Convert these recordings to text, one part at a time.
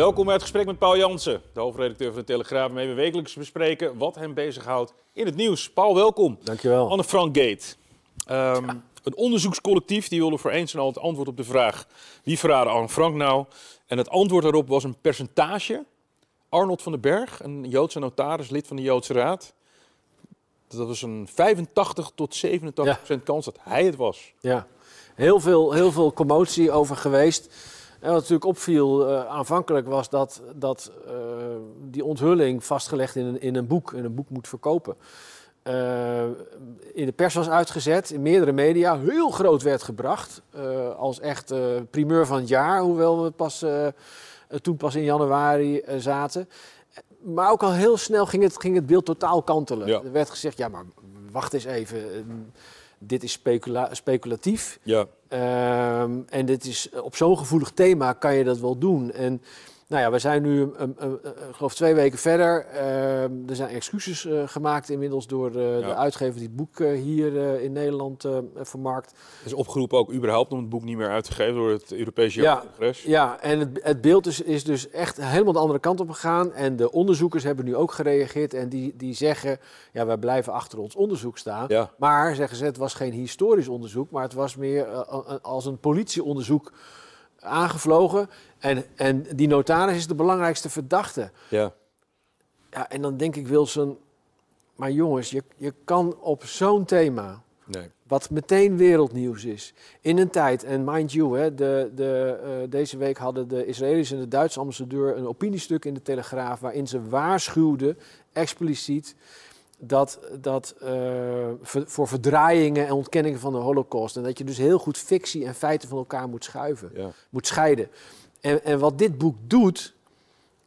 Welkom bij het gesprek met Paul Jansen, de hoofdredacteur van de Telegraaf, waarmee we wekelijks bespreken wat hem bezighoudt in het nieuws. Paul, welkom. Dankjewel. Anne Frank Gate. Ehm, Een onderzoekscollectief die wilde voor eens en al het antwoord op de vraag wie verraadde Anne Frank nou? En het antwoord daarop was een percentage. Arnold van den Berg, een Joodse notaris, lid van de Joodse Raad. Dat was een 85 tot 87 procent kans dat hij het was. Ja, heel veel, heel veel commotie over geweest. En wat natuurlijk opviel eh, aanvankelijk was dat, dat eh, die onthulling vastgelegd in een, in een boek, en een boek moet verkopen, eh, in de pers was uitgezet, in meerdere media, heel groot werd gebracht. als echt primeur van het jaar, hoewel we pas, toen pas in januari zaten. Maar ook al heel snel ging het, ging het beeld totaal kantelen. Ja. Er werd gezegd, ja maar wacht eens even, dit is specula- speculatief. Ja, Ehm, en dit is, op zo'n gevoelig thema kan je dat wel doen. En nou ja, we zijn nu, een- ik geloof twee weken verder. Ehm, er zijn excuses eh, gemaakt inmiddels door de Ja. uitgever die het boek hier in Nederland vermarkt. er is opgeroepen ook überhaupt om het boek niet meer uit te geven door het Europese Ja. Ja, en het, het beeld is, is dus echt helemaal de andere kant op gegaan. En de onderzoekers hebben nu ook gereageerd en die, die zeggen, ja, wij blijven achter ons onderzoek staan. Ja. Maar, zeggen ze, het was geen historisch onderzoek, maar het was meer als een politieonderzoek aangevlogen. En, en die notaris is de belangrijkste verdachte. Ja. Ja, en dan denk ik, Wilson, maar jongens, je, je kan op zo'n thema, Nee. wat meteen wereldnieuws is, in een tijd, en mind you, hè, de, de, eh, deze week hadden de Israëlische en de Duitse ambassadeur een opiniestuk in de Telegraaf waarin ze waarschuwden, expliciet, dat, dat eh, voor verdraaiingen en ontkenningen van de holocaust. En dat je dus heel goed fictie en feiten van elkaar moet schuiven Ja. moet scheiden. En, en wat dit boek doet.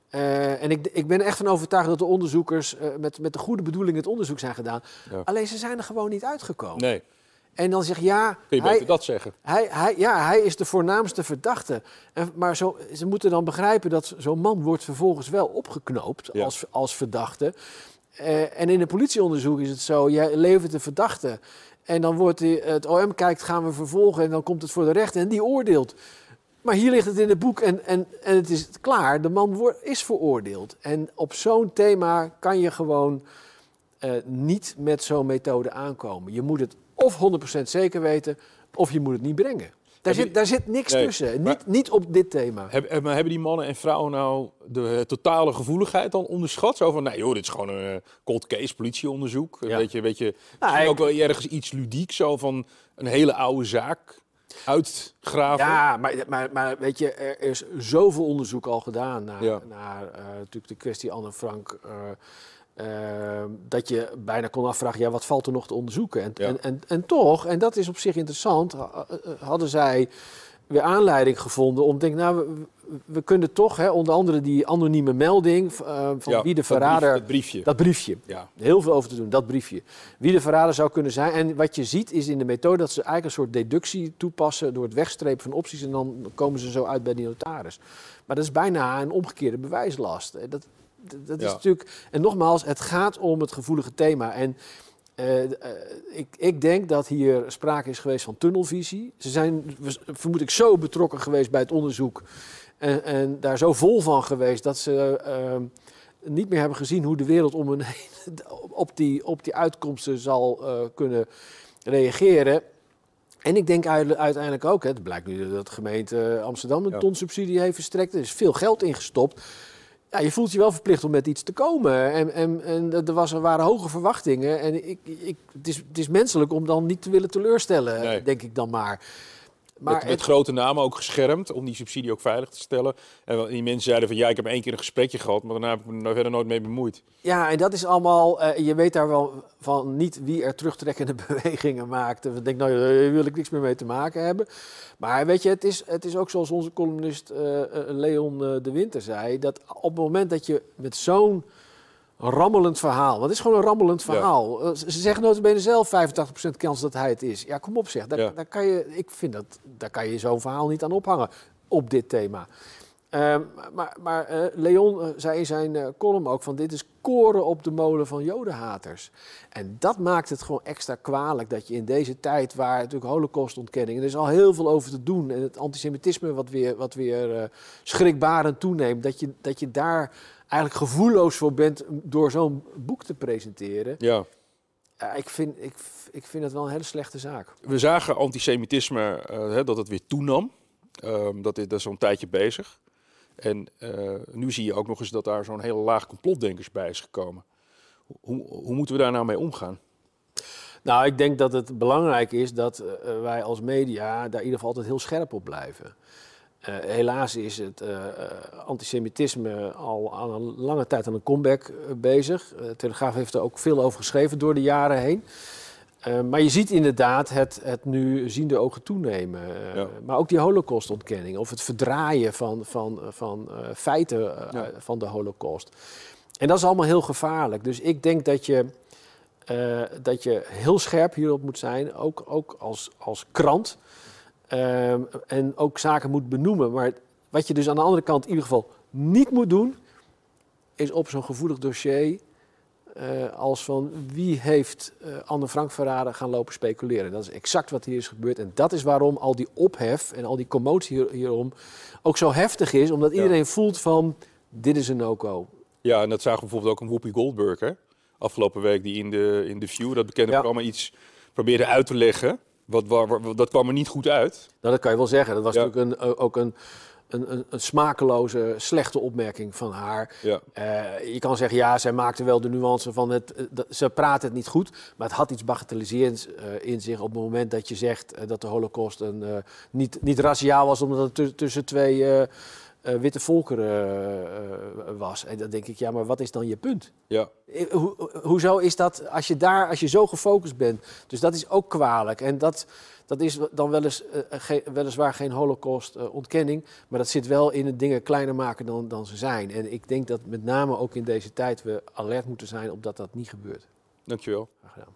eh, en ik, ik ben echt van overtuigd dat de onderzoekers eh, met, met de goede bedoeling het onderzoek zijn gedaan. Ja. Alleen ze zijn er gewoon niet uitgekomen. Nee, En dan zeg je ja, kun je hij, beter dat zeggen. hij, hij, ja, hij is de voornaamste verdachte. En, maar zo, ze moeten dan begrijpen dat zo'n man wordt vervolgens wel opgeknoopt Ja. als, als verdachte. Eh, en in een politieonderzoek is het zo, jij levert de verdachte. En dan wordt die, het OM kijkt, gaan we vervolgen en dan komt het voor de rechter en die oordeelt. Maar hier ligt het in het boek en, en, en het is klaar. De man wordt, is veroordeeld. En op zo'n thema kan je gewoon eh, niet met zo'n methode aankomen. Je moet het of 100% zeker weten, of je moet het niet brengen. Daar, je- zit, daar zit niks Nee, tussen. maar- Niet, niet op dit thema. Heb, heb- maar hebben die mannen en vrouwen nou de eh, totale gevoeligheid dan onderschat? Zo van, nee joh, dit is gewoon een eh, cold case politieonderzoek. Een Ja. beetje, beetje, Nou, ik- ook wel ergens iets ludiek, zo van een hele oude zaak uitgraven. Ja, maar, maar, maar weet je, er is zoveel onderzoek al gedaan naar, Ja. naar eh, natuurlijk de kwestie Anne Frank. eh, eh, dat je bijna kon afvragen, ja, wat valt er nog te onderzoeken? En, Ja. en, en, en toch, en dat is op zich interessant, ha- eh, eh, hadden zij weer aanleiding gevonden om te denken, nou, we, we kunnen toch, hè, onder andere die anonieme melding eh, van Ja, wie de dat brief- verrader... Dat briefje. Dat briefje. ja. Heel veel over te doen, dat briefje. Wie de verrader zou kunnen zijn. En wat je ziet is in de methode dat ze eigenlijk een soort deductie toepassen door het wegstrepen van opties. En dan komen ze zo uit bij die notaris. Maar dat is bijna een omgekeerde bewijslast. Eh, Dat, dat, is Ja. natuurlijk. En nogmaals, het gaat om het gevoelige thema. En eh, eh, ik, ik denk dat hier sprake is geweest van tunnelvisie. Ze zijn, vermoed ik, zo betrokken geweest bij het onderzoek. En, en daar zo vol van geweest dat ze. eh, niet meer hebben gezien hoe de wereld om hen heen op die, op die uitkomsten zal kunnen reageren. En ik denk uite- uiteindelijk ook, hè, het blijkt nu dat de gemeente Amsterdam een Ja. ton subsidie heeft verstrekt. Er is veel geld ingestopt. Ja, je voelt je wel verplicht om met iets te komen. En, en, en er, was, er waren hoge verwachtingen. En ik, ik, het, is, het is menselijk om dan niet te willen teleurstellen, Nee. denk ik dan maar. Maar met, met het- grote namen ook geschermd om die subsidie ook veilig te stellen. En die mensen zeiden van ja, ik heb één keer een gesprekje gehad, maar daarna heb ik me er verder nooit mee bemoeid. Ja, en dat is allemaal, eh, je weet daar wel van niet wie er terugtrekkende bewegingen maakt. Ik denk, nou, daar wil ik niks meer mee te maken hebben. Maar weet je, het is, het is ook zoals onze columnist eh, eh, Leon eh, de Winter zei, dat op het moment dat je met zo'n rammelend verhaal, want het is gewoon een rammelend verhaal. Eh, Ze ze zeggen notabene zelf 85% kans dat hij het is. Ja, kom op zeg, daar, Ja. daar kan je, ik vind dat, daar kan je zo'n verhaal niet aan ophangen op dit thema. Ehm, maar maar eh, Leon eh, zei in zijn eh, column ook van dit is koren op de molen van jodenhaters. En dat maakt het gewoon extra kwalijk dat je in deze tijd waar natuurlijk holocaustontkenning... en er is al heel veel over te doen en het antisemitisme wat weer, wat weer schrikbarend toeneemt... Dat je, dat je daar eigenlijk gevoelloos voor bent door zo'n boek te presenteren. Ja. Ik, vind, ik, ik vind het wel een hele slechte zaak. We zagen antisemitisme, hè, dat het weer toenam. Ehm, dat, is, dat is al een tijdje bezig. En eh, nu zie je ook nog eens dat daar zo'n hele laag complotdenkers bij is gekomen. Hoe, hoe moeten we daar nou mee omgaan? Nou, ik denk dat het belangrijk is dat eh, wij als media daar in ieder geval altijd heel scherp op blijven. Eh, helaas is het eh, eh, antisemitisme al aan een lange tijd aan een comeback eh, bezig. Eh, Telegraaf heeft er ook veel over geschreven door de jaren heen. Eh, maar je ziet inderdaad het, het nu ziende ogen toenemen. Eh, Ja. Maar ook die holocaustontkenning of het verdraaien van, van, van eh, feiten Ja. van de holocaust. En dat is allemaal heel gevaarlijk. Dus ik denk dat je, dat je heel scherp hierop moet zijn, ook, ook als, als krant. En ook zaken moet benoemen. Maar wat je dus aan de andere kant in ieder geval niet moet doen, is op zo'n gevoelig dossier eh, als van wie heeft eh, Anne Frank verraden gaan lopen speculeren. Dat is exact wat hier is gebeurd. En dat is waarom al die ophef en al die commotie hier- hierom ook zo heftig is. Omdat Ja. iedereen voelt van, dit is een no-go. Ja, en dat zagen we bijvoorbeeld ook een Whoopi Goldberg, hè? Afgelopen week, die in de, in de View, dat bekende Ja. programma, iets probeerde uit te leggen. Wat, dat kwam er niet goed uit. Nou, dat kan je wel zeggen. Dat was Ja. natuurlijk een, ook een, een, een, een smakeloze, slechte opmerking van haar. Ja. Eh, je kan zeggen, ja, zij maakte wel de nuance van het. eh, dat- ze praat het niet goed, maar het had iets bagatelliserends eh, in zich op het moment dat je zegt dat de Holocaust een, niet, niet raciaal was, omdat het tu- tussen twee eh, witte volkeren eh, eh, was. En dan denk ik, ja, maar wat is dan je punt? Ja. Ho hoezo is dat als je daar, als je zo gefocust bent? Dus dat is ook kwalijk. En dat, dat is dan wel eens, ge- weliswaar geen holocaust-ontkenning, maar dat zit wel in het dingen kleiner maken dan, dan ze zijn. En ik denk dat met name ook in deze tijd we alert moeten zijn op dat dat niet gebeurt. Dankjewel. Graag gedaan.